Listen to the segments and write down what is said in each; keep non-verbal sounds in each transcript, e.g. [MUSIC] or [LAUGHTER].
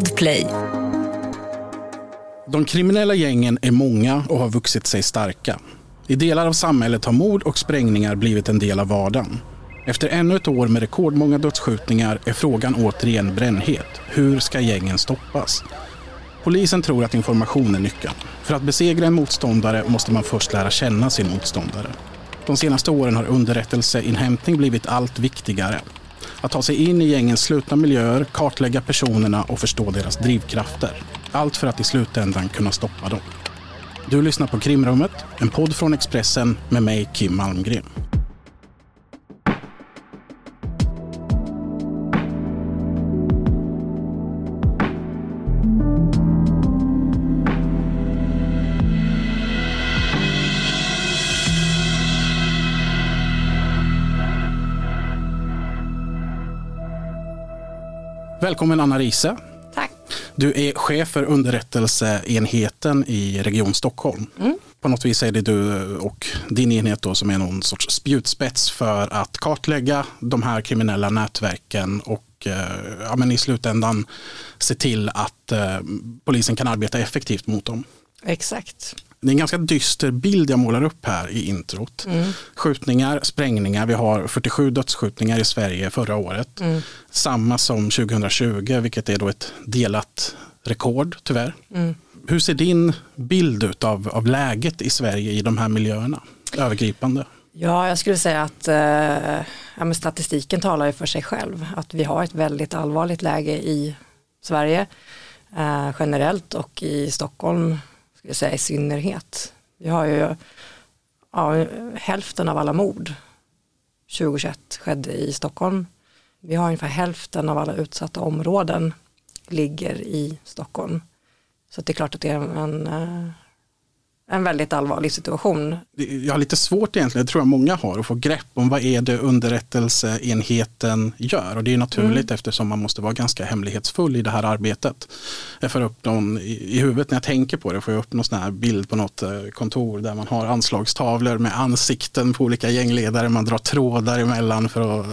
Podplay. De kriminella gängen är många och har vuxit sig starka. I delar av samhället har mord och sprängningar blivit en del av vardagen. Efter ännu ett år med rekordmånga dödsskjutningar är frågan återigen brännhet. Hur ska gängen stoppas? Polisen tror att information är nyckeln. För att besegra en motståndare måste man först lära känna sin motståndare. De senaste åren har underrättelseinhämtning blivit allt viktigare. Att ta sig in i gängens slutna miljöer, kartlägga personerna och förstå deras drivkrafter. Allt för att i slutändan kunna stoppa dem. Du lyssnar på Krimrummet, en podd från Expressen med mig Kim Malmgren. Välkommen Anna Riese. Tack. Du är chef för underrättelseenheten i Region Stockholm. Mm. På något vis är det du och din enhet då som är någon sorts spjutspets för att kartlägga de här kriminella nätverken och eh, ja, men i slutändan se till att eh, polisen kan arbeta effektivt mot dem. Exakt. Det är en ganska dyster bild jag målar upp här i introt. Mm. Skjutningar, sprängningar. Vi har 47 dödsskjutningar i Sverige förra året. Mm. Samma som 2020, vilket är då ett delat rekord tyvärr. Mm. Hur ser din bild ut av, av läget i Sverige i de här miljöerna? Övergripande. Ja, jag skulle säga att eh, ja, statistiken talar ju för sig själv. Att vi har ett väldigt allvarligt läge i Sverige eh, generellt och i Stockholm ska jag säga, i synnerhet. Vi har ju ja, hälften av alla mord 2021 skedde i Stockholm. Vi har ungefär hälften av alla utsatta områden ligger i Stockholm. Så det är klart att det är en, eh, en väldigt allvarlig situation. Jag har lite svårt egentligen, det tror jag många har, att få grepp om vad är det underrättelseenheten gör. Och det är naturligt mm. eftersom man måste vara ganska hemlighetsfull i det här arbetet. Jag får upp någon i, huvudet när jag tänker på det, får jag upp någon sån här bild på något eh, kontor där man har anslagstavlor med ansikten på olika gängledare. Man drar trådar emellan för att eh,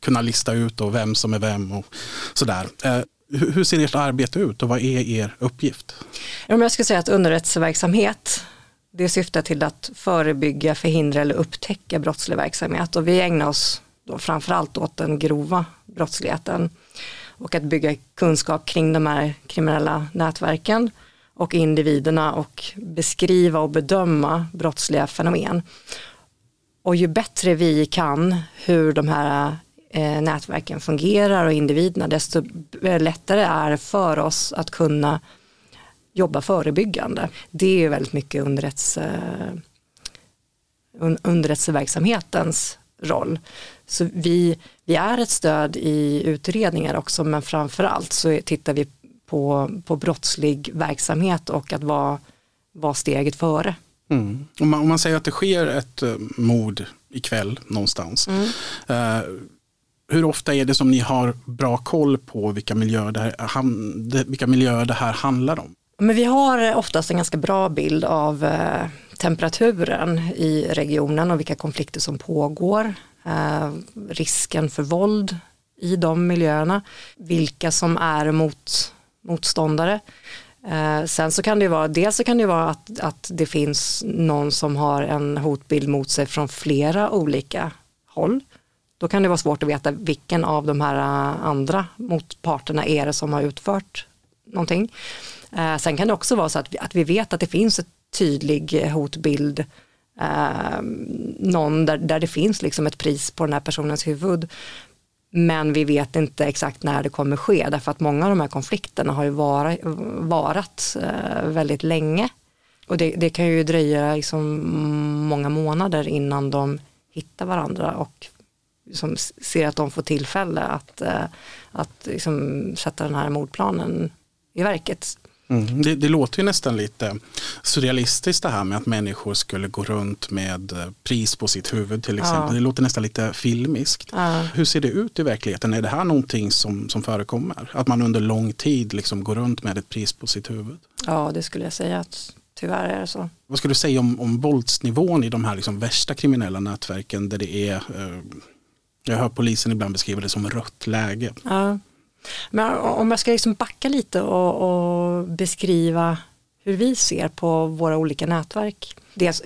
kunna lista ut då vem som är vem och sådär. Eh, hur ser ert arbete ut och vad är er uppgift? Jag skulle säga att underrättelseverksamhet det syftar till att förebygga, förhindra eller upptäcka brottslig verksamhet och vi ägnar oss då framförallt åt den grova brottsligheten och att bygga kunskap kring de här kriminella nätverken och individerna och beskriva och bedöma brottsliga fenomen. Och ju bättre vi kan hur de här eh, nätverken fungerar och individerna desto lättare är det för oss att kunna jobba förebyggande. Det är väldigt mycket underrättelse, underrättelseverksamhetens roll. Så vi, vi är ett stöd i utredningar också men framförallt så tittar vi på, på brottslig verksamhet och att vara, vara steget före. Mm. Om, man, om, man, säger att det sker ett uh, mord ikväll någonstans. Mm. Uh, hur ofta är det som ni har bra koll på vilka miljöer det här, vilka miljöer det här handlar om? Men vi har eh, oftast en ganska bra bild av eh, temperaturen i regionen och vilka konflikter som pågår, eh, risken för våld i de miljöerna, vilka som är mot, motståndare. Sen så kan det vara, dels så kan det vara att, att det finns någon som har en hotbild mot sig från flera olika håll. Då kan det vara svårt att veta vilken av de här andra motparterna är det som har utfört någonting. Eh, sen kan det också vara så att vi, att vi vet att det finns en tydlig hotbild, eh, någon där, där det finns liksom ett pris på den här personens huvud. Men vi vet inte exakt när det kommer ske därför att många av de här konflikterna har ju varit, varat eh, väldigt länge. Och det, det, kan ju dröja liksom många månader innan de hittar varandra och liksom ser att de får tillfälle att, eh, att liksom sätta den här mordplanen i verket. Mm. Det, det, låter ju nästan lite surrealistiskt det här med att människor skulle gå runt med eh, pris på sitt huvud till exempel. Ja. Det låter nästan lite filmiskt. Ja. Hur ser det ut i verkligheten? Är det här någonting som, som förekommer? Att man under lång tid liksom går runt med ett pris på sitt huvud? Ja, det skulle jag säga att tyvärr är det så. Vad skulle du säga om, om våldsnivån i de här liksom värsta kriminella nätverken där det är eh, jag hör polisen ibland beskriva det som rött läge. Ja. Men om jag ska liksom backa lite och, och beskriva hur vi ser på våra olika nätverk. Dels,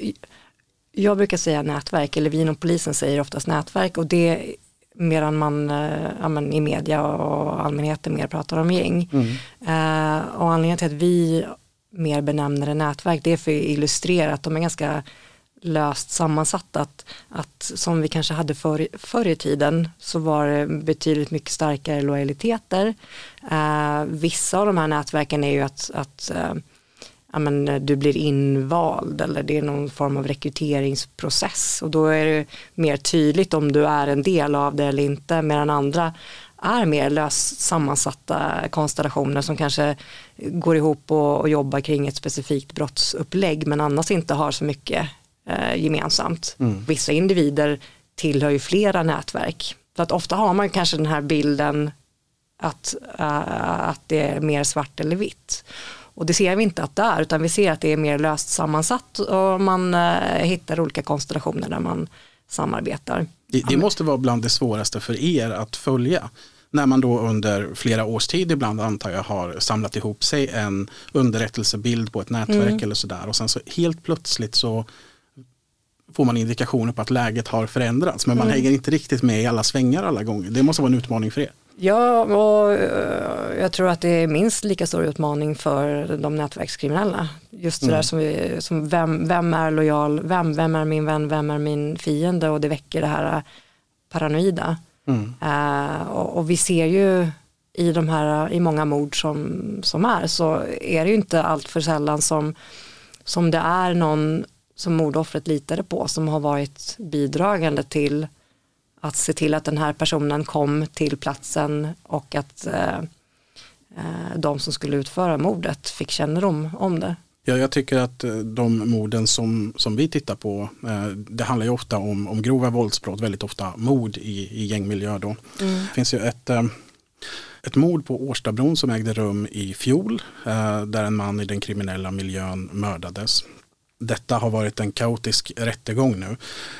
jag brukar säga nätverk, eller vi inom polisen säger oftast nätverk och det medan man eh, ja, men i media och allmänheten mer pratar om gäng. Mm. Eh, och anledningen till att vi mer benämner det nätverk det är för att illustrera att de är ganska löst sammansatt att, att som vi kanske hade förr, förr i tiden så var det betydligt mycket starkare lojaliteter. Eh, vissa av de här nätverken är ju att, att eh, ja, men, du blir invald eller det är någon form av rekryteringsprocess och då är det mer tydligt om du är en del av det eller inte medan andra är mer löst sammansatta konstellationer som kanske går ihop och, och jobbar kring ett specifikt brottsupplägg men annars inte har så mycket eh, gemensamt. Mm. Vissa individer tillhör ju flera nätverk. Så att ofta har man kanske den här bilden att, uh, att det är mer svart eller vitt. Och det ser vi inte att det är, utan vi ser att det är mer löst sammansatt och man uh, hittar olika konstellationer där man samarbetar. Det, det, måste vara bland det svåraste för er att följa. När man då under flera års tid ibland antar jag har samlat ihop sig en underrättelsebild på ett nätverk mm. eller sådär och sen så helt plötsligt så får man indikationer på att läget har förändrats. Men man mm. hänger inte riktigt med i alla svängar alla gånger. Det måste vara en utmaning för er. Ja, och eh, jag tror att det är minst lika stor utmaning för de nätverkskriminella. Just sådär mm. som, vi, som vem, vem är lojal, vem, vem är min vän, vem är min fiende och det väcker det här eh, paranoida. Mm. Uh, och, och, vi ser ju i de här, i många mord som, som är, så är det ju inte allt för sällan som, som det är någon som mordoffret litade på som har varit bidragande till att se till att den här personen kom till platsen och att eh, eh, de som skulle utföra mordet fick kännedom om det. Ja, jag tycker att eh, de morden som, som vi tittar på, eh, det handlar ju ofta om, om grova våldsbrott, väldigt ofta mord i, i gängmiljö. Då. Mm. Det finns ju ett, eh, ett mord på Årstabron som ägde rum i fjol, eh, där en man i den kriminella miljön mördades detta har varit en kaotisk rättegång nu.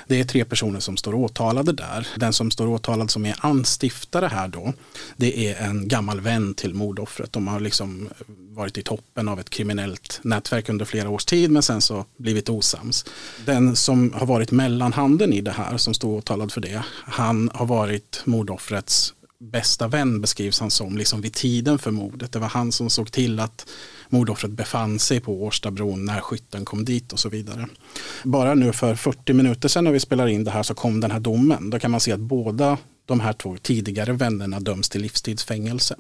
Det är tre personer som står åtalade där. Den som står åtalad som är anstiftare här då, det är en gammal vän till mordoffret. De har liksom varit i toppen av ett kriminellt nätverk under flera års tid men sen så blivit osams. Den som har varit mellanhanden i det här som står åtalad för det, han har varit mordoffrets bästa vän beskrivs han som, liksom vid tiden för mordet. Det var han som såg till att mordoffret befann sig på Årstabron när skytten kom dit och så vidare. Bara nu för 40 minuter sedan när vi spelar in det här så kom den här domen. Då kan man se att båda de här två tidigare vännerna döms till livstidsfängelse.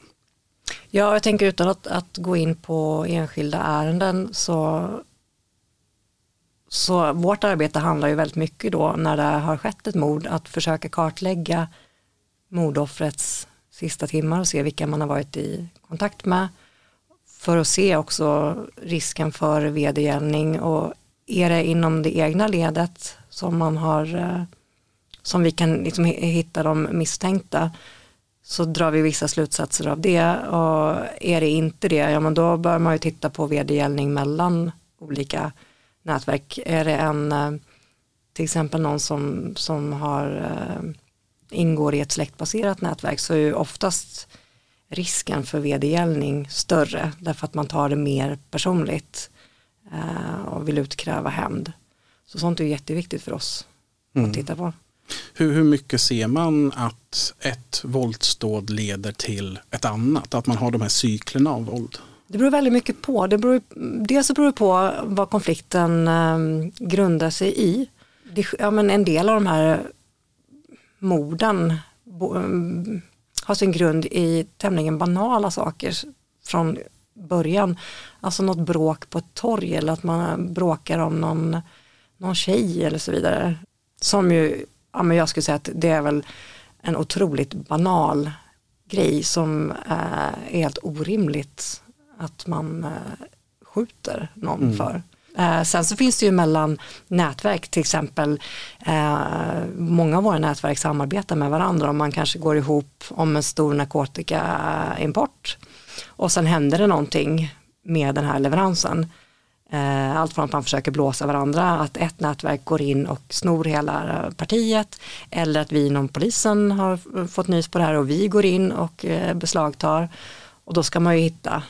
Ja, jag tänker utan att, att gå in på enskilda ärenden så så vårt arbete handlar ju väldigt mycket då när det har skett ett mord att försöka kartlägga mordoffrets sista timmar och se vilka man har varit i kontakt med för att se också risken för vedergällning och är det inom det egna ledet som man har eh, som vi kan liksom hitta de misstänkta så drar vi vissa slutsatser av det och är det inte det, ja men då bör man ju titta på vedergällning mellan olika nätverk. Är det en, eh, till exempel någon som, som har, eh, ingår i ett släktbaserat nätverk så är ju oftast risken för vedergällning större därför att man tar det mer personligt eh, och vill utkräva hämnd. Så sånt är jätteviktigt för oss mm. att titta på. Hur, hur mycket ser man att ett våldsdåd leder till ett annat? Att man har de här cyklerna av våld? Det beror väldigt mycket på. Det beror, dels så beror det på vad konflikten eh, grundar sig i. Det, ja, men en del av de här morden bo, har sin grund i tämligen banala saker från början. Alltså något bråk på ett torg eller att man bråkar om någon, någon tjej eller så vidare. Som ju, ja men jag skulle säga att det är väl en otroligt banal grej som är helt orimligt att man skjuter någon mm. för. Eh, sen så finns det ju mellan nätverk, till exempel eh, många av våra nätverk samarbetar med varandra och man kanske går ihop om en stor narkotikaimport och sen händer det någonting med den här leveransen. Eh, allt från att man försöker blåsa varandra, att ett nätverk går in och snor hela eh, partiet eller att vi inom polisen har fått nys på det här och vi går in och eh, beslagtar. Och då ska man ju hitta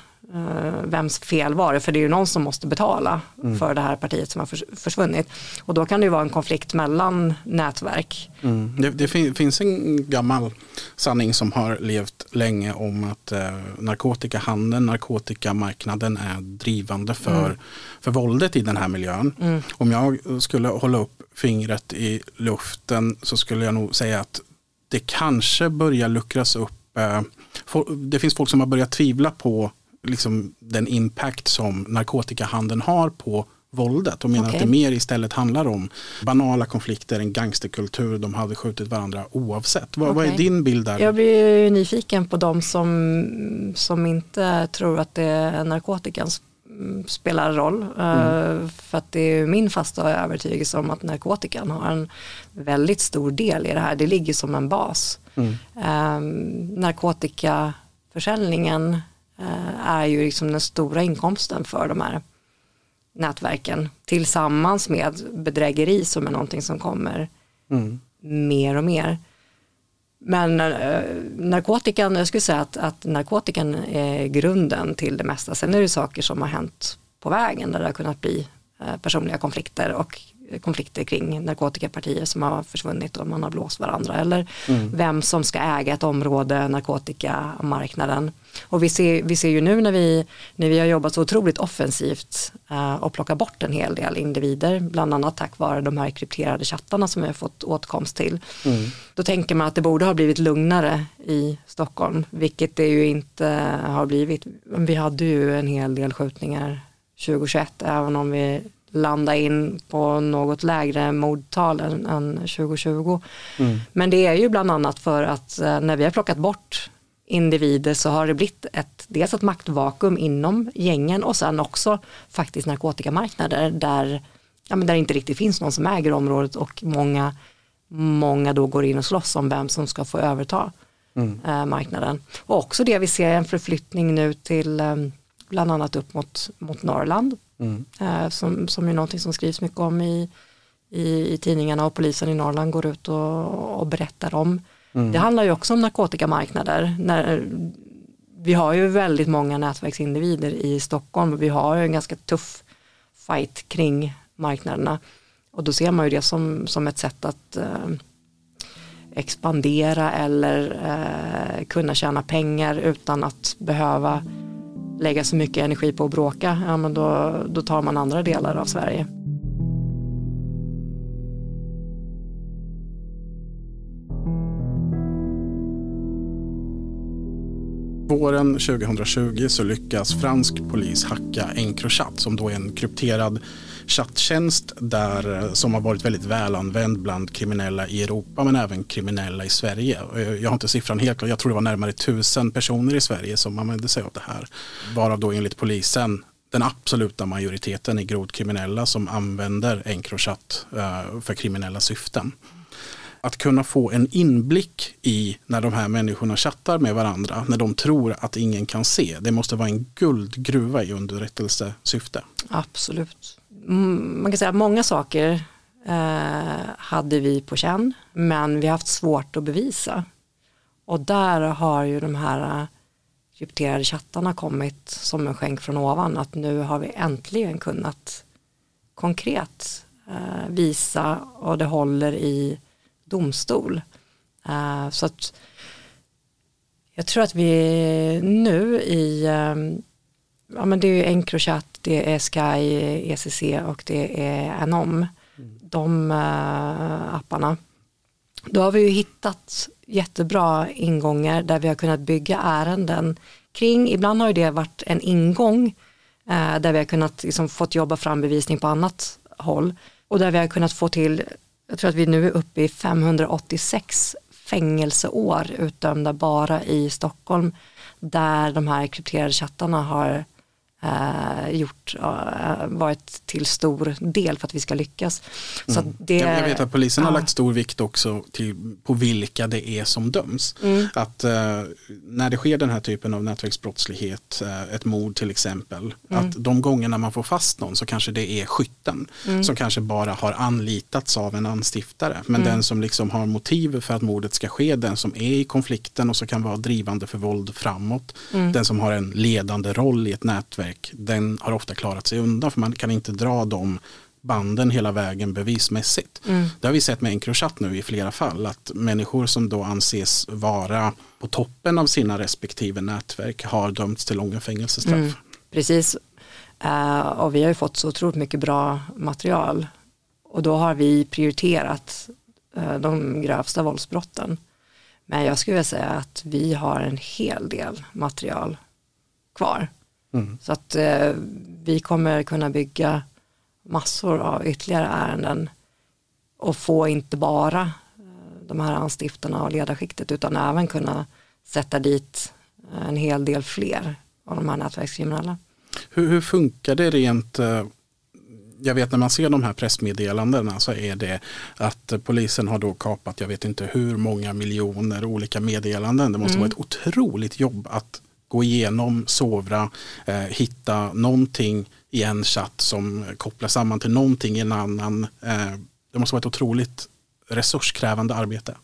vems fel var det, för det är ju någon som måste betala mm. för det här partiet som har försvunnit. Och då kan det ju vara en konflikt mellan nätverk. Mm. Det, det fin finns en gammal sanning som har levt länge om att eh, narkotikahandeln, narkotikamarknaden är drivande för, mm. för våldet i den här miljön. Mm. Om jag skulle hålla upp fingret i luften så skulle jag nog säga att det kanske börjar luckras upp. Eh, det finns folk som har börjat tvivla på liksom den impact som narkotikahandeln har på våldet och menar okay. att det mer istället handlar om banala konflikter, en gangsterkultur, de hade skjutit varandra oavsett. Vad, okay. vad är din bild där? Jag blir nyfiken på de som, som inte tror att det är narkotikan spelar roll. Mm. För att det är min fasta övertygelse om att narkotikan har en väldigt stor del i det här. Det ligger som en bas. Mm. Um, narkotikaförsäljningen Eh, är ju liksom den stora inkomsten för de här nätverken tillsammans med bedrägeri som är någonting som kommer mm. mer och mer. Men äh, narkotikan, jag skulle säga att, att narkotikan är grunden till det mesta. Sen är det saker som har hänt på vägen där det har kunnat bli äh, personliga konflikter och konflikter kring narkotikapartier som har försvunnit och man har blåst varandra eller mm. vem som ska äga ett område, narkotikamarknaden. Och vi ser, vi ser ju nu när vi, när vi har jobbat så otroligt offensivt uh, och plockat bort en hel del individer, bland annat tack vare de här krypterade chattarna som vi har fått åtkomst till. Mm. Då tänker man att det borde ha blivit lugnare i Stockholm, vilket det ju inte har blivit. Vi hade ju en hel del skjutningar 2021, även om vi landa in på något lägre mordtal än, än 2020. Mm. Men det är ju bland annat för att eh, när vi har plockat bort individer så har det blivit ett, dels ett maktvakuum inom gängen och sen också faktiskt narkotikamarknader där, ja, men där det inte riktigt finns någon som äger området och många, många då går in och slåss om vem som ska få överta mm. eh, marknaden. Och också det vi ser en förflyttning nu till eh, bland annat upp mot, mot Norrland Mm. Eh, som, som är någonting som skrivs mycket om i, i, i tidningarna och polisen i Norrland går ut och, och berättar om. Mm. Det handlar ju också om narkotikamarknader. När, vi har ju väldigt många nätverksindivider i Stockholm och vi har ju en ganska tuff fight kring marknaderna. Och då ser man ju det som, som ett sätt att eh, expandera eller eh, kunna tjäna pengar utan att behöva lägga så mycket energi på att bråka, ja men då, då tar man andra delar av Sverige. Våren 2020 så lyckas fransk polis hacka Encrochat som då är en krypterad chatttjänst där, eh, som har varit väldigt välanvänd bland kriminella i Europa men även kriminella i Sverige. Jag har inte siffran helt klar, jag tror det var närmare tusen personer i Sverige som använde sig av det här. Varav då enligt polisen den absoluta majoriteten är grovt kriminella som använder Encrochat eh, för kriminella syften. Att kunna få en inblick i när de här människorna chattar med varandra, när de tror att ingen kan se, det måste vara en guldgruva i underrättelsesyfte. Absolut man kan säga att många saker eh, hade vi på känn men vi har haft svårt att bevisa. Och där har ju de här eh, krypterade chattarna kommit som en skänk från ovan att nu har vi äntligen kunnat konkret eh, visa och det håller i domstol. Eh, så att jag tror att vi nu i eh, ja, men det är Encrochat, det är Sky, ECC och det är Anom. Mm. De uh, apparna. Då har vi ju hittat jättebra ingångar där vi har kunnat bygga ärenden kring. Ibland har ju det varit en ingång uh, där vi har kunnat liksom, fått jobba fram bevisning på annat håll och där vi har kunnat få till, jag tror att vi nu är uppe i 586 fängelseår utdömda bara i Stockholm där de här krypterade chattarna har eh, gjort, eh, varit till stor del för att vi ska lyckas. Så Mm. det, Jag jag vet att polisen har ja. lagt stor vikt också till, på vilka det är som döms. Mm. Att eh, när det sker den här typen av nätverksbrottslighet, ett mord till exempel, Mm. att de gångerna man får fast någon så kanske det är skytten Mm. som kanske bara har anlitats av en anstiftare. Men den som liksom har motiv för att mordet ska ske, den som är i konflikten och så kan vara drivande för våld framåt, Mm. den som har en ledande roll i ett nätverk, den har ofta klarat sig undan för man kan inte dra de banden hela vägen bevismässigt. Mm. Det har vi sett med Encrochat nu i flera fall, att människor som då anses vara på toppen av sina respektive nätverk har dömts till långa fängelsestraff. Mm. Precis. Eh, och vi har ju fått så otroligt mycket bra material. Och då har vi prioriterat eh, de grövsta våldsbrotten. Men jag skulle vilja säga att vi har en hel del material kvar. Mm. Så att eh, vi kommer kunna bygga massor av ytterligare ärenden och få inte bara eh, de här anstiftarna och ledarskiktet utan även kunna sätta dit en hel del fler av de här nätverkskriminella. Hur, hur funkar det rent eh, jag vet när man ser de här pressmeddelandena så är det att polisen har då kapat, jag vet inte hur många miljoner olika meddelanden. Det måste vara ett otroligt jobb att gå igenom, sovra, eh, hitta någonting i en chatt som kopplar samman till någonting i en annan. Eh, det måste vara ett otroligt resurskrävande arbete.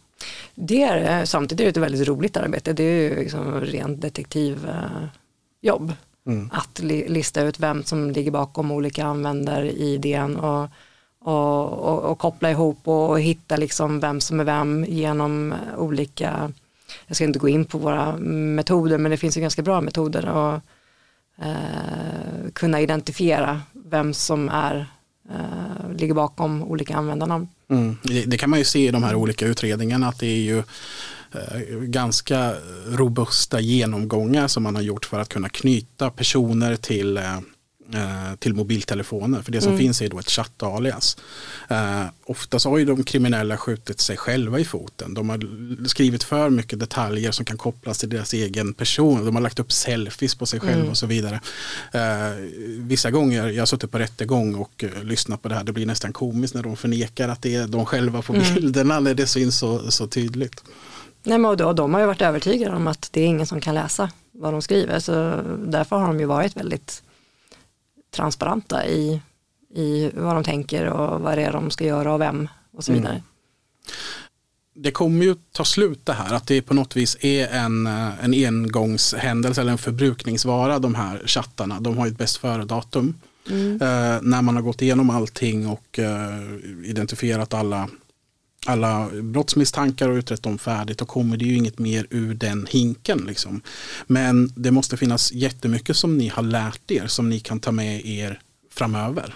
Det är, samtidigt är det ett väldigt roligt arbete. Det är ju liksom rent detektivjobb. Mm. Att li, lista ut vem som ligger bakom olika användar-idén och, och, och, och koppla ihop och, och hitta liksom vem som är vem genom olika, jag ska inte gå in på våra metoder men det finns ju ganska bra metoder att eh, kunna identifiera vem som är, eh, ligger bakom olika användarnamn. Mm. Det, kan man ju se i de här olika utredningarna att det är ju eh, ganska robusta genomgångar som man har gjort för att kunna knyta personer till, eh, till mobiltelefoner. För det som finns är då ett chattalias. Eh, ofta så har ju de kriminella skjutit sig själva i foten. De har skrivit för mycket detaljer som kan kopplas till deras egen person. De har lagt upp selfies på sig själva och så vidare. Eh, vissa gånger, jag har suttit på rättegång och eh, lyssnat på det här, det blir nästan komiskt när de förnekar att det är de själva på bilderna när det syns så, så tydligt. Nej, men och de har ju varit övertygade om att det är ingen som kan läsa vad de skriver så därför har de ju varit väldigt transparenta i, i vad de tänker och vad det är de ska göra och vem och så vidare. det kommer ju ta slut det här, att det på något vis är en, eh, en engångshändelse eller en förbrukningsvara de här chattarna. De har ju ett bäst före-datum. Eh, när man har gått igenom allting och eh, identifierat alla, alla brottsmisstankar och utrett dem färdigt, då kommer det ju inget mer ur den hinken. Liksom. Men det måste finnas jättemycket som ni har lärt er, som ni kan ta med er framöver.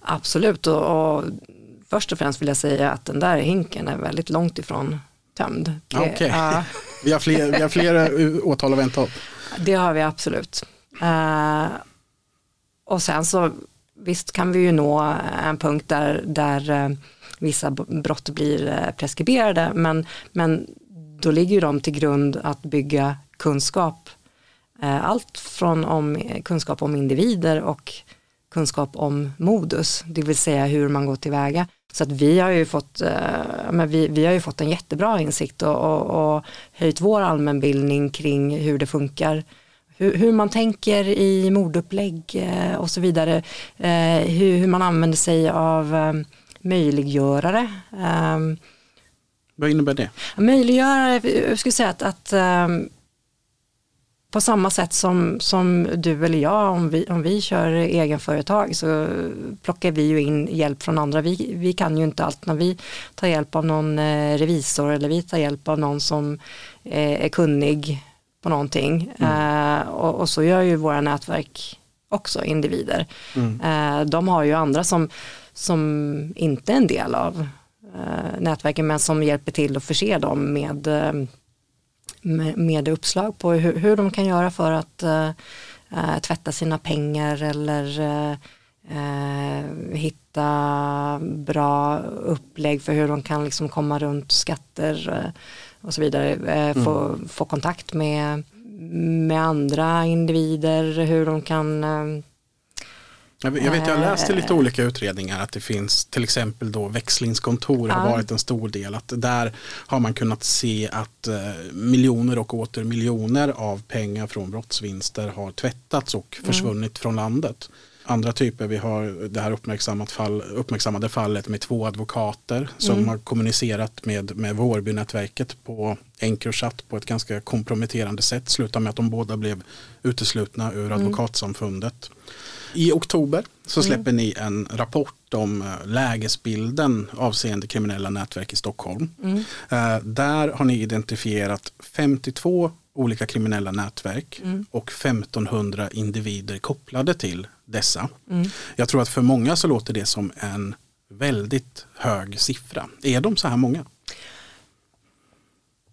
Absolut och, och först och främst vill jag säga att den där hinken är väldigt långt ifrån tömd. Det, Okej. ja, [LAUGHS] Vi har fler, vi har fler eh, åtal att vänta det har vi absolut. Eh, och sen så visst kan vi ju nå en punkt där, där eh, vissa brott blir eh, preskriberade men, men då ligger ju de till grund att bygga kunskap. Eh, allt från om, kunskap om individer och kunskap om modus, det vill säga hur man går tillväga. Så att vi har ju fått, eh, men vi, vi har ju fått en jättebra insikt och, och, och höjt vår allmänbildning kring hur det funkar hur, hur man tänker i mordupplägg och så vidare. Hur, hur man använder sig av möjliggörare. Eh, Vad innebär det? möjliggörare, jag skulle säga att, att eh, på samma sätt som, som du eller jag, om vi, om vi kör egenföretag så plockar vi ju in hjälp från andra. Vi, vi kan ju inte allt när vi tar hjälp av någon eh, revisor eller vi tar hjälp av någon som eh, är kunnig på någonting. Eh, och, och så gör ju våra nätverk också individer. Eh, de har ju andra som, som inte är en del av eh, nätverken men som hjälper till att förse dem med, eh, med, med uppslag på hur, hur de kan göra för att eh, eh, tvätta sina pengar eller eh, eh, hitta bra upplägg för hur de kan liksom komma runt skatter och så vidare. Eh, få, få kontakt med, med andra individer, hur de kan Jag vet, jag, läste lite olika utredningar att det finns till exempel då växlingskontor har varit en stor del. Att där har man kunnat se att eh, miljoner och åter miljoner av pengar från brottsvinster har tvättats och mm. försvunnit mm. från landet. Andra typer, vi har det här uppmärksammat fall, uppmärksammade fallet med två advokater som mm. har kommunicerat med, med Vårbynätverket på Encrochat på ett ganska komprometterande sätt. Slutar med att de båda blev uteslutna ur mm. I oktober så mm. släpper mm. ni en rapport om eh, lägesbilden avseende kriminella nätverk i Stockholm. Mm. Uh, där har ni identifierat 52 olika kriminella nätverk mm. och 1500 individer kopplade till dessa. Mm. Jag tror att för många så låter det som en väldigt hög siffra. Är de så här många?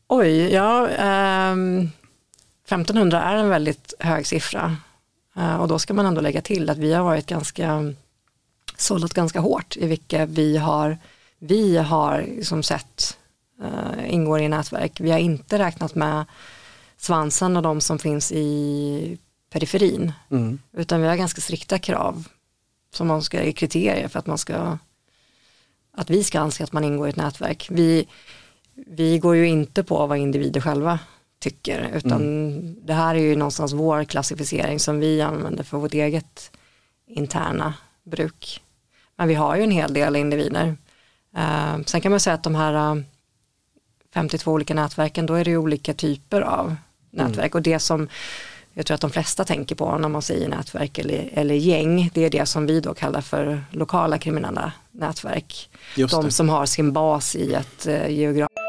Oj, ja, eh, 1500 är en väldigt hög siffra. Eh, och då ska man ändå lägga till att vi har varit ganska, sållat ganska hårt i vilka vi har, vi har som sett eh, ingår i nätverk. Vi har inte räknat med svansen och de som finns i periferin. Mm. Utan vi har ganska strikta krav som man ska, kriterier för att man ska att vi ska anse att man ingår i ett nätverk. Vi, vi går ju inte på vad individer själva tycker utan mm. det här är ju någonstans vår klassificering som vi använder för vårt eget interna bruk. Men vi har ju en hel del individer. Uh, sen kan man säga att de här uh, 52 olika nätverken, då är det ju olika typer av nätverk mm. och det som jag tror att de flesta tänker på när man säger nätverk eller, eller gäng, det är det som vi då kallar för lokala kriminella nätverk. Just de det. som har sin bas i ett eh, geografiskt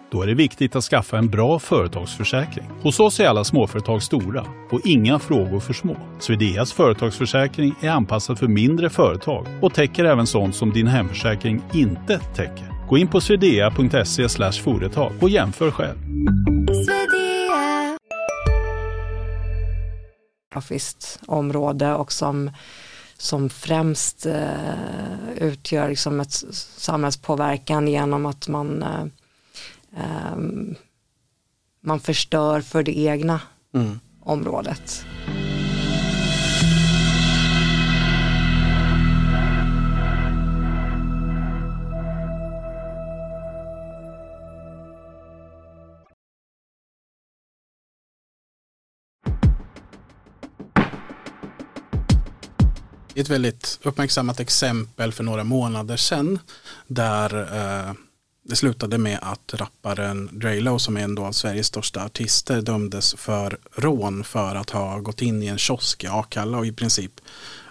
Då är det viktigt att skaffa en bra företagsförsäkring. Hos oss är alla småföretag stora och inga frågor för små. Swedeas företagsförsäkring är anpassad för mindre företag och täcker även sånt som din hemförsäkring inte täcker. Gå in på swedea.se företag och jämför själv. område och som som främst eh, utgör liksom ett samhällspåverkan genom att man, eh, eh, man förstör för det egna mm. området. ett väldigt uppmärksammat exempel för några månader sedan där eh, det slutade med att rapparen Draylo som är en av Sveriges största artister dömdes för rån för att ha gått in i en kiosk i Akalla och i princip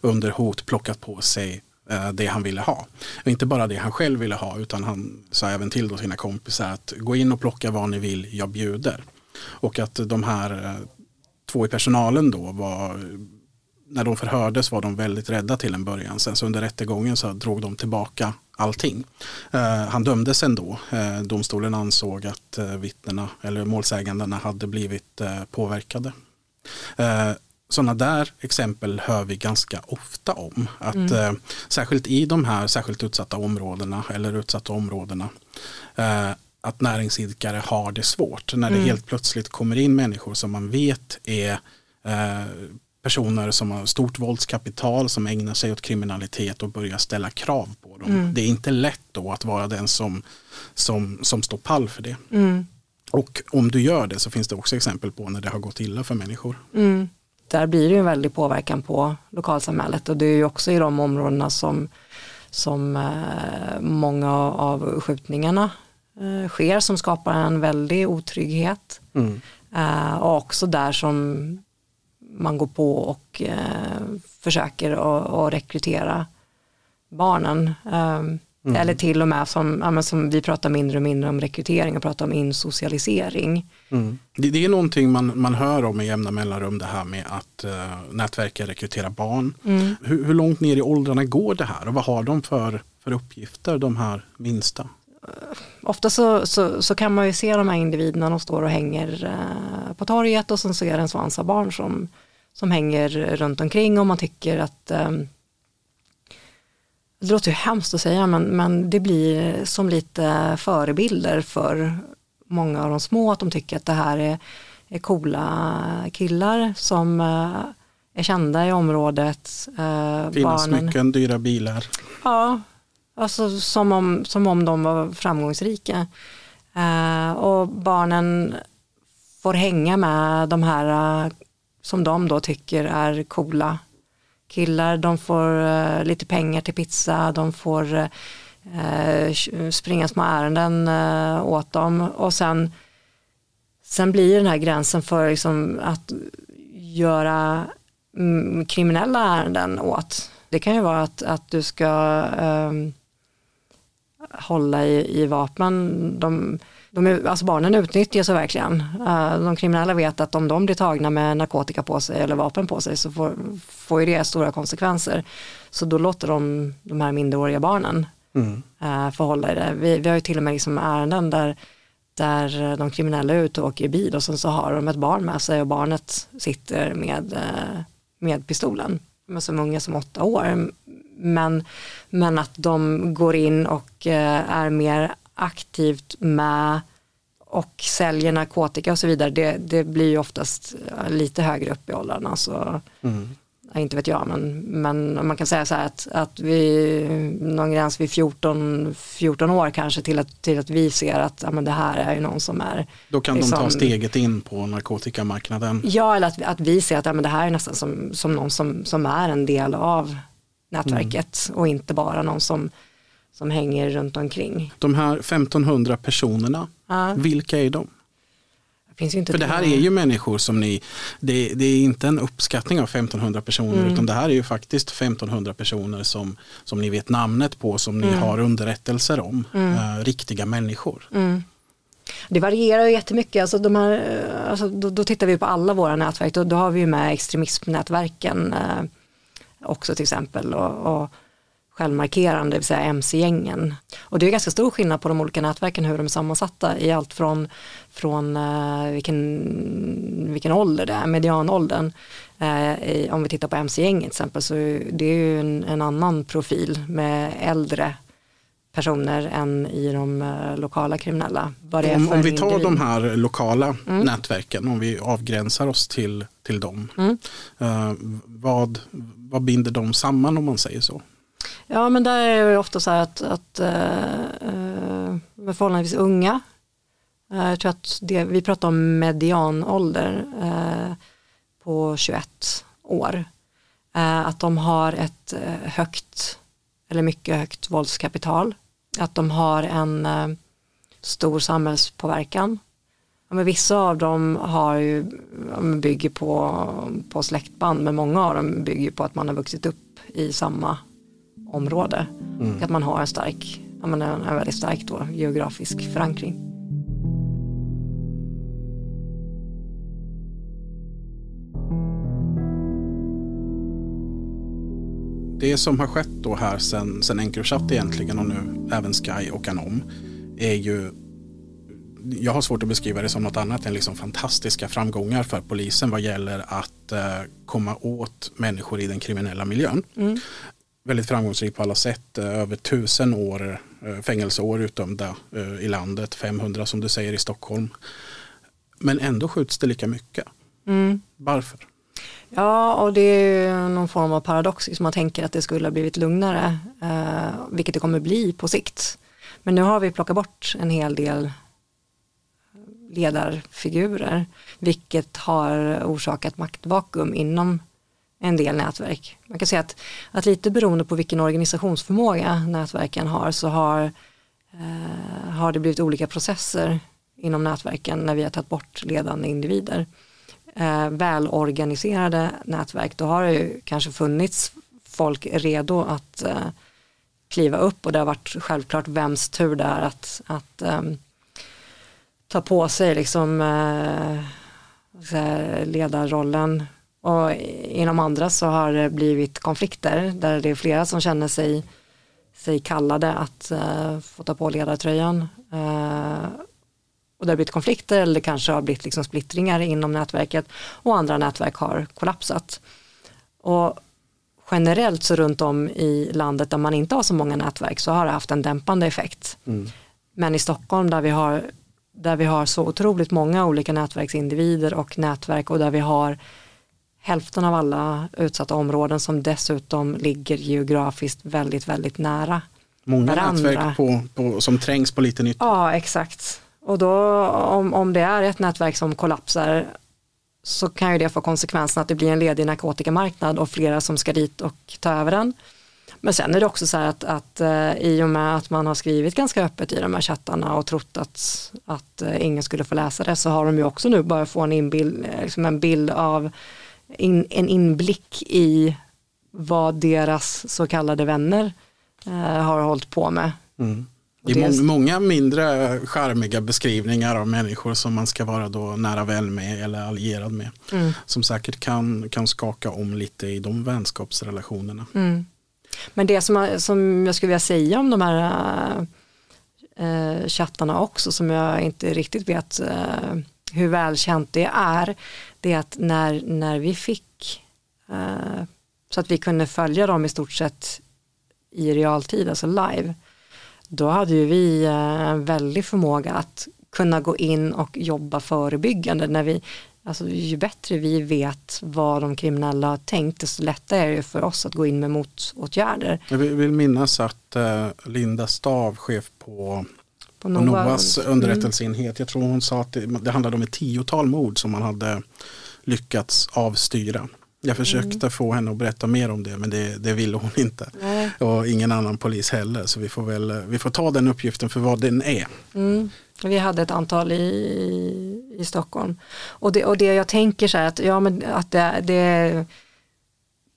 under hot plockat på sig eh, det han ville ha. Och inte bara det han själv ville ha utan han sa även till då sina kompisar att gå in och plocka vad ni vill, jag bjuder. Och att de här eh, två i personalen då var när de förhördes var de väldigt rädda till en början. Sen så under rättegången så drog de tillbaka allting. Uh, han dömdes ändå. Uh, domstolen ansåg att uh, vittnena eller målsägandena hade blivit uh, påverkade. Sådana där exempel hör vi ganska ofta om. Att, mm. särskilt i de här särskilt utsatta områdena eller utsatta områdena att näringsidkare har det svårt när det mm. helt plötsligt kommer in människor som man vet är personer som har stort våldskapital som ägnar sig åt kriminalitet och börjar ställa krav på dem. Mm. Det är inte lätt då att vara den som, som, som står pall för det. Mm. Och om du gör det så finns det också exempel på när det har gått illa för människor. Mm. Där blir det en väldig påverkan på lokalsamhället och det är ju också i de områdena som, som eh, många av skjutningarna eh, sker som skapar en väldig otrygghet. Mm. Eh, och också där som man går på och eh, försöker att rekrytera barnen. Um, mm. Eller till och med som, ja, som vi pratar mindre och mindre om rekrytering och pratar om insocialisering. Mm. Det, det, är någonting man, man hör om i jämna mellanrum det här med att uh, nätverken rekryterar barn. Mm. Hur, hur, långt ner i åldrarna går det här och vad har de för, för uppgifter de här minsta? ofta så, så, så, kan man ju se de här individerna, de står och hänger eh, på torget och sen så är det en svans av barn som, som hänger runt omkring och man tycker att eh, det låter ju hemskt att säga men, men det blir som lite förebilder för många av de små att de tycker att det här är, är coola killar som eh, är kända i området. Eh, Fina barnen, smycken, dyra bilar. Ja, alltså som om, som om de var framgångsrika. Eh, och barnen får hänga med de här som de då tycker är coola killar. De får eh, lite pengar till pizza, de får eh, springa små ärenden eh, åt dem och sen, sen blir den här gränsen för liksom att göra mm, kriminella ärenden åt. Det kan ju vara att, att du ska ehm, hålla i, i vapen. De, de är, alltså barnen utnyttjas verkligen. Uh, de kriminella vet att om de blir tagna med narkotika på sig eller vapen på sig så får, får ju det stora konsekvenser. Så då låter de de här minderåriga barnen mm. uh, förhålla det. Vi, vi har ju till och med liksom ärenden där, där de kriminella är ute och åker i bil och sen så har de ett barn med sig och barnet sitter med, uh, med pistolen. Men som unga som åtta år. Men, men att de går in och är mer aktivt med och säljer narkotika och så vidare, det, det blir ju oftast lite högre upp i åldrarna. Så, mm. Inte vet jag, men, men man kan säga så här att, att vi, någon gräns vid 14, 14 år kanske till att, till att vi ser att ja, men det här är ju någon som är Då kan liksom, de ta liksom- steget in på narkotikamarknaden. Ja, eller att, att vi ser att ja, men det här är nästan som, som någon som, som är en del av nätverket mm. och inte bara någon som som hänger runt omkring. De här 1500 personerna, ja. vilka är de? För det här är ju människor som ni, det, det, är inte en uppskattning av 1500 personer mm. utan det här är ju faktiskt 1500 personer som, som ni vet namnet på, som ni mm. har underrättelser om, mm. äh, riktiga människor. Mm. Det varierar ju jättemycket, alltså de här, alltså då, då, tittar vi på alla våra nätverk, då, då har vi ju med extremismnätverken eh, också till exempel. och, och självmarkerande, det vill säga mc-gängen. Och det är ganska stor skillnad på de olika nätverken hur de är sammansatta i allt från, från uh, vilken, vilken ålder det är, medianåldern. I, om vi tittar på mc-gänget till exempel så det är ju en, en annan profil med äldre personer än i de uh, lokala kriminella. om, om vi tar de här lokala mm. nätverken, om vi avgränsar oss till, till dem, mm. uh, vad, vad binder de samman om man säger så? Ja men där är det ofta så här att, att äh, med förhållandevis unga, äh, jag tror att det, vi pratar om medianålder äh, på 21 år, att de har ett högt eller mycket högt våldskapital, att de har en stor samhällspåverkan. Ja, men vissa av dem har ju, bygger på, på släktband men många av dem bygger på att man har vuxit upp i samma område. Mm. Att man har en stark, en, en väldigt stark då, geografisk förankring. Det som har skett då här sen, sen Encrochat egentligen och nu även Sky och Anom är ju jag har svårt att beskriva det som något annat än liksom fantastiska framgångar för polisen vad gäller att eh, komma åt människor i den kriminella miljön. Mm väldigt framgångsrik på alla sätt. Eh, över tusen år eh, fängelseår utdömda eh, i landet, 500 som du säger i Stockholm. Men ändå skjuts det lika mycket. Mm. Varför? Ja, och det är någon form av paradox, som man tänker att det skulle ha blivit lugnare, vilket det kommer bli på sikt. Men nu har vi plockat bort en hel del ledarfigurer, vilket har orsakat maktvakuum inom en del nätverk. Man kan säga att, att lite beroende på vilken organisationsförmåga nätverken har så har, eh, har det blivit olika processer inom nätverken när vi har tagit bort ledande individer. Eh, välorganiserade nätverk, då har det ju kanske funnits folk redo att eh, kliva upp och det har varit självklart vems tur det är att, att eh, ta på sig liksom, eh, ledarrollen och inom andra så har det blivit konflikter där det är flera som känner sig, sig kallade att uh, få ta på ledartröjan. Uh, och det har blivit konflikter eller det kanske har blivit liksom splittringar inom nätverket och andra nätverk har kollapsat. Och generellt så runt om i landet där man inte har så många nätverk så har det haft en dämpande effekt. Mm. Men i Stockholm där vi, har, där vi har så otroligt många olika nätverksindivider och nätverk och där vi har hälften av alla utsatta områden som dessutom ligger geografiskt väldigt, väldigt nära Många varandra. nätverk på, på, som trängs på liten yta. Ja, exakt. Och då om, om det är ett nätverk som kollapsar så kan ju det få konsekvensen att det blir en ledig narkotikamarknad och flera som ska dit och ta över den. Men sen är det också så här att, att uh, i och med att man har skrivit ganska öppet i de här chattarna och trott att, att uh, ingen skulle få läsa det så har de ju också nu börjat få en, inbild, liksom en bild av in, en inblick i vad deras så kallade vänner uh, har hållit på med. Mm. Det är må många mindre charmiga beskrivningar av människor som man ska vara då nära vän med eller allierad med. Mm. Som säkert kan, kan skaka om lite i de vänskapsrelationerna. Mm. Men det som, som jag skulle vilja säga om de här äh, chattarna också som jag inte riktigt vet äh, hur välkänt det är. Det är att när, när vi fick eh, så att vi kunde följa dem i stort sett i realtid, alltså live då hade ju vi eh, en väldig förmåga att kunna gå in och jobba förebyggande. När vi, alltså, ju bättre vi vet vad de kriminella har tänkt, desto lättare är det för oss att gå in med motåtgärder. Jag vill minnas att eh, Linda Stav, chef på, på Nova. Novas mm. underrättelseenhet, jag tror hon sa att det, det handlade om ett tiotal mord som man hade lyckats avstyra. Jag försökte mm. få henne att berätta mer om det men det, det ville hon inte. Nej. Och ingen annan polis heller så vi får, väl, vi får ta den uppgiften för vad den är. Mm. Vi hade ett antal i, i Stockholm. Och det, och det jag tänker så här att, ja, men att det, det,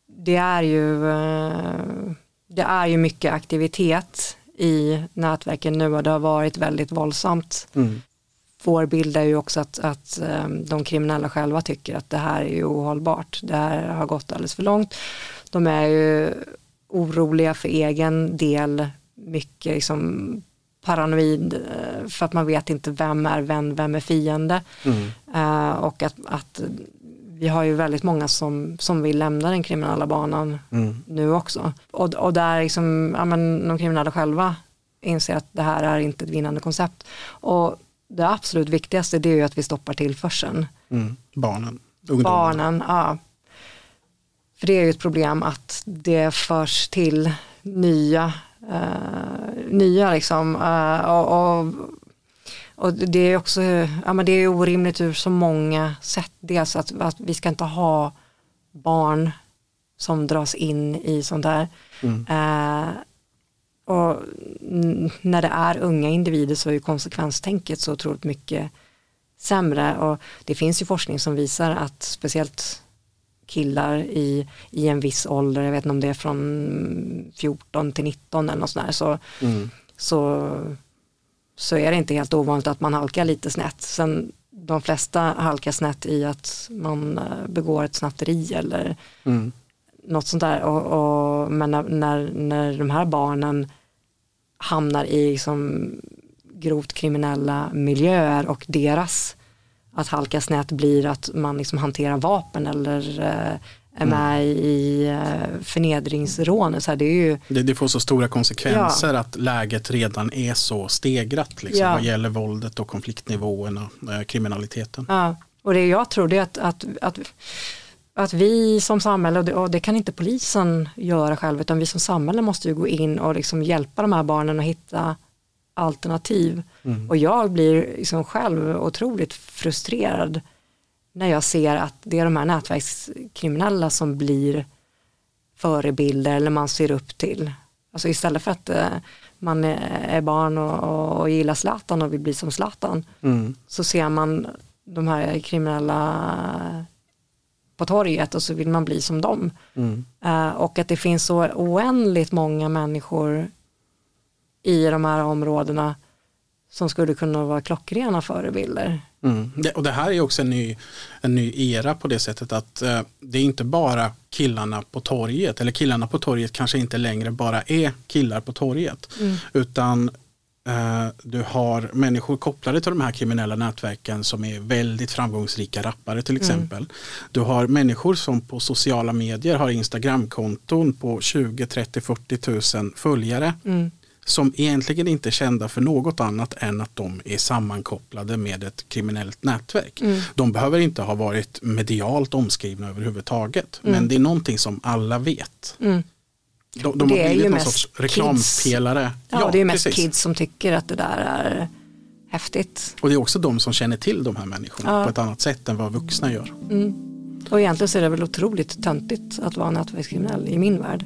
det, är ju, eh, det är ju mycket aktivitet i nätverken nu och det har varit väldigt våldsamt. Mm vår bild är ju också att, att ehm, de kriminella själva tycker att det här är ju ohållbart. Det här har gått alldeles för långt. De är ju oroliga för egen del, mycket liksom paranoid eh, för att man vet inte vem är vän, vem är fiende. Mm. Uh, och att, att vi har ju väldigt många som, som vill lämna den kriminella banan mm. nu också. Och, och där liksom, ja, men de kriminella själva inser att det här är inte ett vinnande koncept. Och det absolut viktigaste det är ju att vi stoppar tillförseln. Mm. Barnen, ungdomarna. Barnen, ja. För det är ju ett problem att det förs till nya, uh, nya liksom. Uh, och, och, och, det är också, ja men det är orimligt ur så många sätt. Dels att, att vi ska inte ha barn som dras in i sånt där. Mm. Uh, och när det är unga individer så är konsekvenstänket så otroligt mycket sämre och det finns ju forskning som visar att speciellt killar i, i en viss ålder, jag vet inte om det är från 14 till 19 eller något sånt där, så, mm. så, så är det inte helt ovanligt att man halkar lite snett. Sen de flesta halkar snett i att man eh, begår ett snatteri eller mm något sånt där. Och, och, men när, när, när de här barnen hamnar i liksom grovt kriminella miljöer och deras att halka snett blir att man liksom hanterar vapen eller eh, är med mm. i eh, förnedringsrån. Så här, det, är ju... det, det får så stora konsekvenser ja. att läget redan är så stegrat liksom, ja. vad gäller våldet och konfliktnivåerna, eh, kriminaliteten. Ja. Och det jag tror det är att, att, att att vi som samhälle, och det, och det, kan inte polisen göra själv, utan vi som samhälle måste ju gå in och liksom hjälpa de här barnen att hitta alternativ. Mm. Och jag blir liksom själv otroligt frustrerad när jag ser att det är de här nätverkskriminella som blir förebilder eller man ser upp till. Alltså istället för att eh, man är barn och, och, gillar Zlatan och vill bli som Zlatan mm. så ser man de här kriminella på torget och så vill man bli som dem. Mm. Uh, och att det finns så oändligt många människor i de här områdena som skulle kunna vara klockrena förebilder. Mm. Det, och det här är också en ny, en ny era på det sättet att eh, det är inte bara killarna på torget, eller killarna på torget kanske inte längre bara är killar på torget, Mm. utan eh, du har människor kopplade till de här kriminella nätverken som är väldigt framgångsrika rappare till exempel. Du har människor som på sociala medier har Instagramkonton på 20, 30, 40 tusen följare Mm. Som egentligen inte är kända för något annat än att de är sammankopplade med ett kriminellt nätverk. Mm. De behöver inte ha varit medialt omskrivna överhuvudtaget, men det är någonting som alla vet. Mm. De, de har blivit någon sorts reklampelare. Ja, det är mest precis. kids som tycker att det där är häftigt. Och det är också de som känner till de här människorna Ja. på ett annat sätt än vad vuxna gör. Och egentligen så är det väl otroligt töntigt att vara nätverkskriminell i min värld.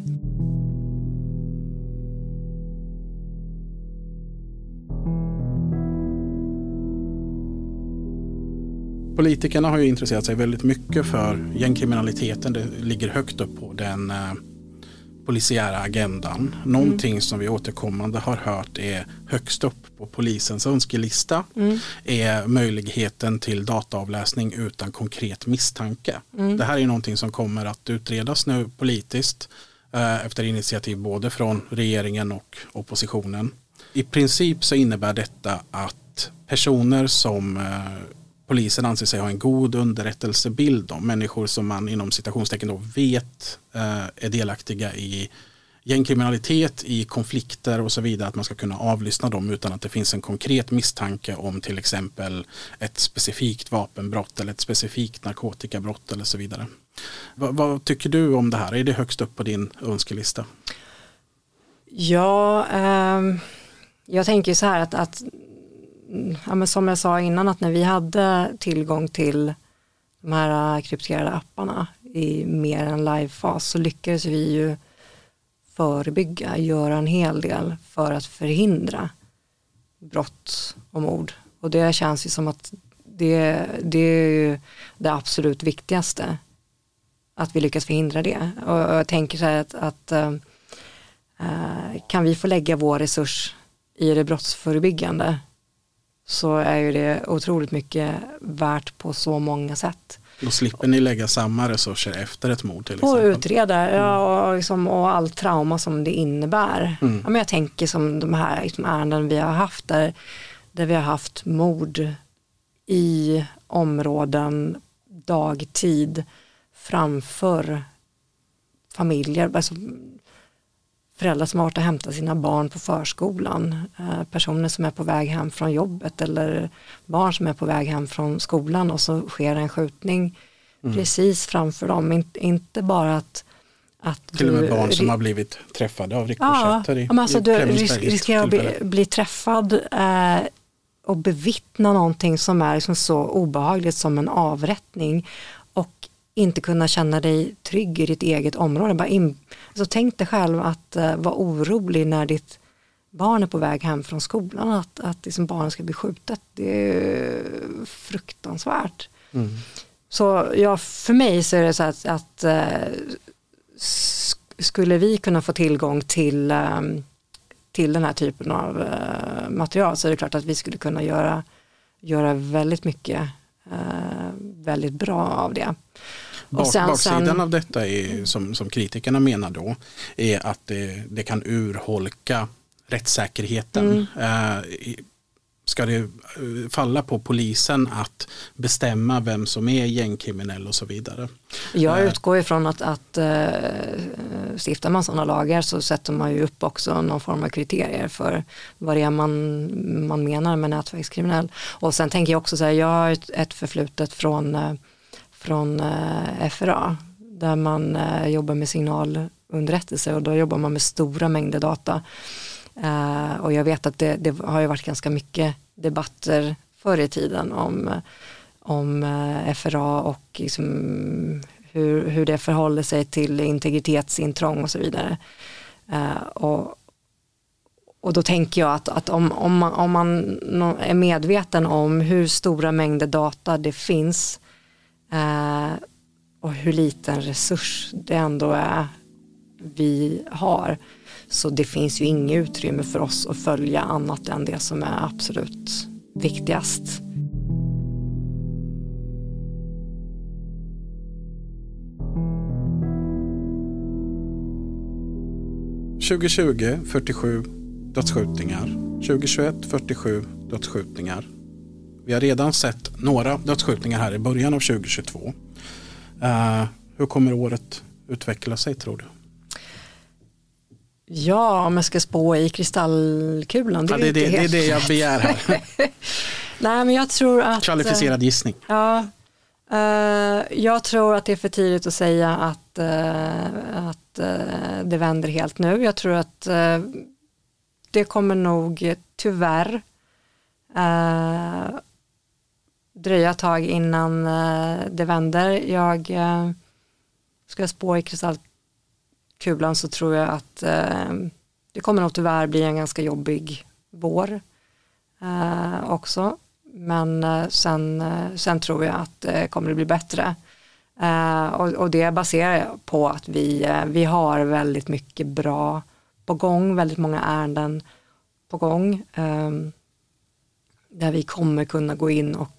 Politikerna har ju intresserat sig väldigt mycket för gängkriminaliteten. Det ligger högt upp på den eh, polisiära agendan. Någonting som vi återkommande har hört är högst upp på polisens önskelista är möjligheten till dataavläsning utan konkret misstanke. Det här är någonting som kommer att utredas nu politiskt eh, efter initiativ både från regeringen och oppositionen. I princip så innebär detta att personer som eh, polisen anser sig ha en god underrättelsebild om, människor som man inom citationstecken då vet eh, är delaktiga i gängkriminalitet, i konflikter och så vidare, att man ska kunna avlyssna dem utan att det finns en konkret misstanke om till exempel ett specifikt vapenbrott eller ett specifikt narkotikabrott eller så vidare. Vad, vad tycker du om det här? Är det högst upp på din önskelista? Ja, eh, jag tänker så här att, att ja, men som jag sa innan att när vi hade tillgång till de här äh, krypterade apparna i mer än livefas så lyckades vi ju förebygga, göra en hel del för att förhindra brott och mord. Och det känns ju som att det, det är ju det absolut viktigaste. Att vi lyckas förhindra det. Och jag tänker så här att, att äh, äh, kan vi få lägga vår resurs i det brottsförebyggande så är ju det otroligt mycket värt på så många sätt. Då slipper ni lägga samma resurser efter ett mord till Och exempel. utreda ja, och, liksom, och all trauma som det innebär. Mm. Ja, men jag tänker som de här liksom, ärenden vi har haft där, där vi har haft mord i områden dagtid framför familjer. Alltså, föräldrar som har varit och hämtat sina barn på förskolan, eh, personer som är på väg hem från jobbet eller barn som är på väg hem från skolan och så sker en skjutning precis framför dem. In, inte bara att, att Till och med du barn som har blivit träffade av rikoschetter ja, men alltså du Flemingsberg ris- riskerar att bli, bli träffad eh, och bevittna någonting som är liksom så obehagligt som en avrättning inte kunna känna dig trygg i ditt eget område. Bara in, alltså tänk dig själv att eh, vara orolig när ditt barn är på väg hem från skolan, att, att liksom barnet ska bli skjutet. Det är fruktansvärt. Mm. Så ja, för mig så är det så att, att sk- skulle vi kunna få tillgång till, eh, till den här typen av eh, material så är det klart att vi skulle kunna göra, göra väldigt mycket väldigt bra av det. Bak, sen- baksidan sen- av detta är, som, som kritikerna menar då är att det, det kan urholka rättssäkerheten. Mm. Eh, ska det eh, falla på polisen att bestämma vem som är gängkriminell och så vidare. Jag Eh. utgår ifrån att, att stiftar man sådana lagar så sätter man ju upp också någon form av kriterier för vad det är man, man menar med nätverkskriminell. Och sen tänker jag också så här, jag har ett, ett förflutet från, från eh, FRA där man eh, jobbar med signalunderrättelse och då jobbar man med stora mängder data. Eh, och jag vet att det, det har ju varit ganska mycket debatter förr i tiden om, om FRA och liksom hur, hur det förhåller sig till integritetsintrång och så vidare. Och, och då tänker jag att, att om, om, man, om man är medveten om hur stora mängder data det finns eh, och hur liten resurs det ändå är vi har Så det finns ju inget utrymme för oss att följa annat än det som är absolut viktigast. –2020 47 dödsskjutningar. 2021 47 dödsskjutningar. Vi har redan sett några dödsskjutningar här i början av 2022. Uh, hur kommer året utveckla sig tror du? Ja, om jag ska spå i kristallkulan. Det, ja, det, det, det är det jag begär här. [LAUGHS] Nej, men jag tror att... Kvalificerad gissning. Ja, uh, jag tror att det är för tidigt att säga att, uh, att uh, det vänder helt nu. Jag tror att det kommer nog tyvärr dröja ett tag innan eh, det vänder. Jag eh, ska jag spå i kristallkulan så tror jag att eh, det kommer nog tyvärr bli en ganska jobbig vår också. Men sen, sen tror jag att det kommer att bli bättre. Och, och, det baserar jag på att vi, vi har väldigt mycket bra på gång, väldigt många ärenden på gång. där vi kommer kunna gå in och,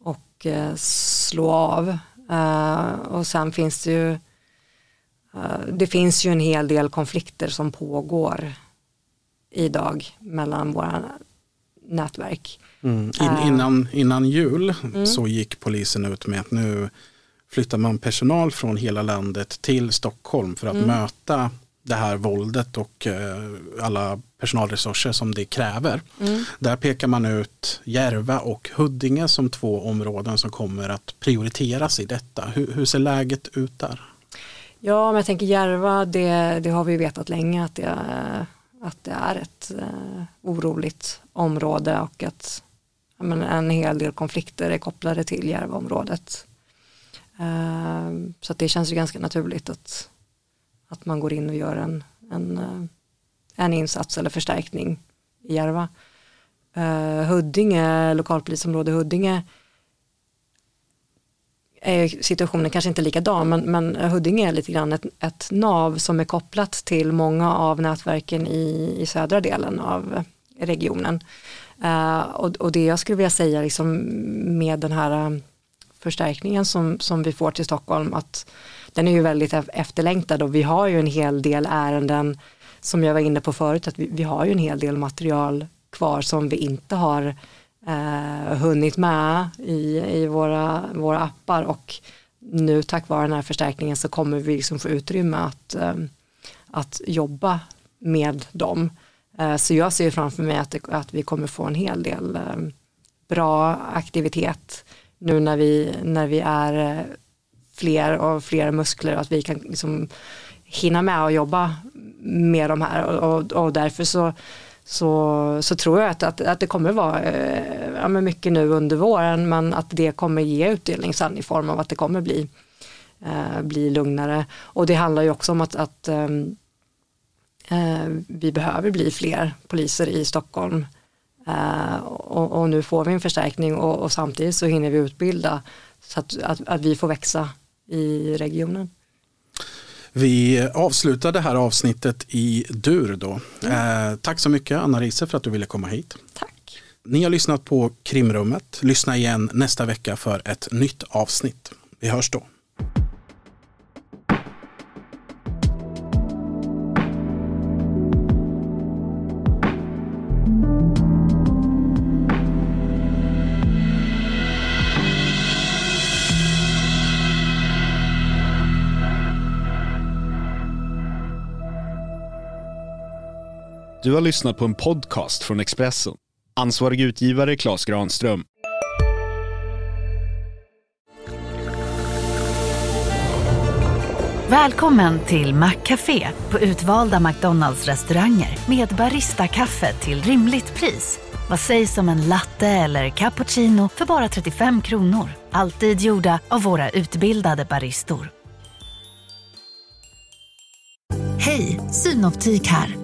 och slå av Uh, och sen finns det ju det finns ju en hel del konflikter som pågår idag mellan våra nätverk. Mm. In, innan, innan jul mm. så gick polisen ut med att nu flyttar man personal från hela landet till Stockholm för att mm. möta det här våldet och alla personalresurser som det kräver. Mm. Där pekar man ut Järva och Huddinge som två områden som kommer att prioriteras i detta. Hur, hur ser läget ut där? Ja, men jag tänker Järva, det, det har vi vetat länge att det, att det är ett eh, oroligt område och att men, en hel del konflikter är kopplade till Järvaområdet. Eh, så det känns ju ganska naturligt att, att man går in och gör en, en eh, en insats eller förstärkning i Järva. Uh, Huddinge, lokalpolisområde Huddinge är situationen kanske inte likadan men, men Huddinge är lite grann ett, ett nav som är kopplat till många av nätverken i, i södra delen av regionen. Uh, och, och, det jag skulle vilja säga liksom med den här eh, förstärkningen som, som vi får till Stockholm att den är ju väldigt e- efterlängtad och vi har ju en hel del ärenden som jag var inne på förut, att vi, vi har ju en hel del material kvar som vi inte har eh, hunnit med i, i våra, våra appar och nu tack vare den här förstärkningen så kommer vi liksom få utrymme att, eh, att jobba med dem. Eh, så jag ser framför mig att, det, att vi kommer få en hel del eh, bra aktivitet nu när vi, när vi är eh, fler och fler muskler och att vi kan liksom hinna med att jobba med de här och, och, därför så, så, så tror jag att, att, att det kommer vara eh, ja, mycket nu under våren men att det kommer ge utdelning sen i form av att det kommer bli, eh, bli lugnare. Och det handlar ju också om att, att eh, eh, vi behöver bli fler poliser i Stockholm eh, och, och, nu får vi en förstärkning och, och samtidigt så hinner vi utbilda så att, att, att vi får växa i regionen. Vi avslutar det här avsnittet i dur då. Mm. Eh, tack så mycket Anna Riese för att du ville komma hit. Tack. Ni har lyssnat på Krimrummet. Lyssna igen nästa vecka för ett nytt avsnitt. Vi hörs då. Du har lyssnat på en podcast från Expressen. Ansvarig utgivare Klas Granström. Välkommen till Maccafé på utvalda McDonalds restauranger med Baristakaffe till rimligt pris. Vad sägs om en latte eller cappuccino för bara 35 kronor? Alltid gjorda av våra utbildade baristor. Hej, Synoptik här.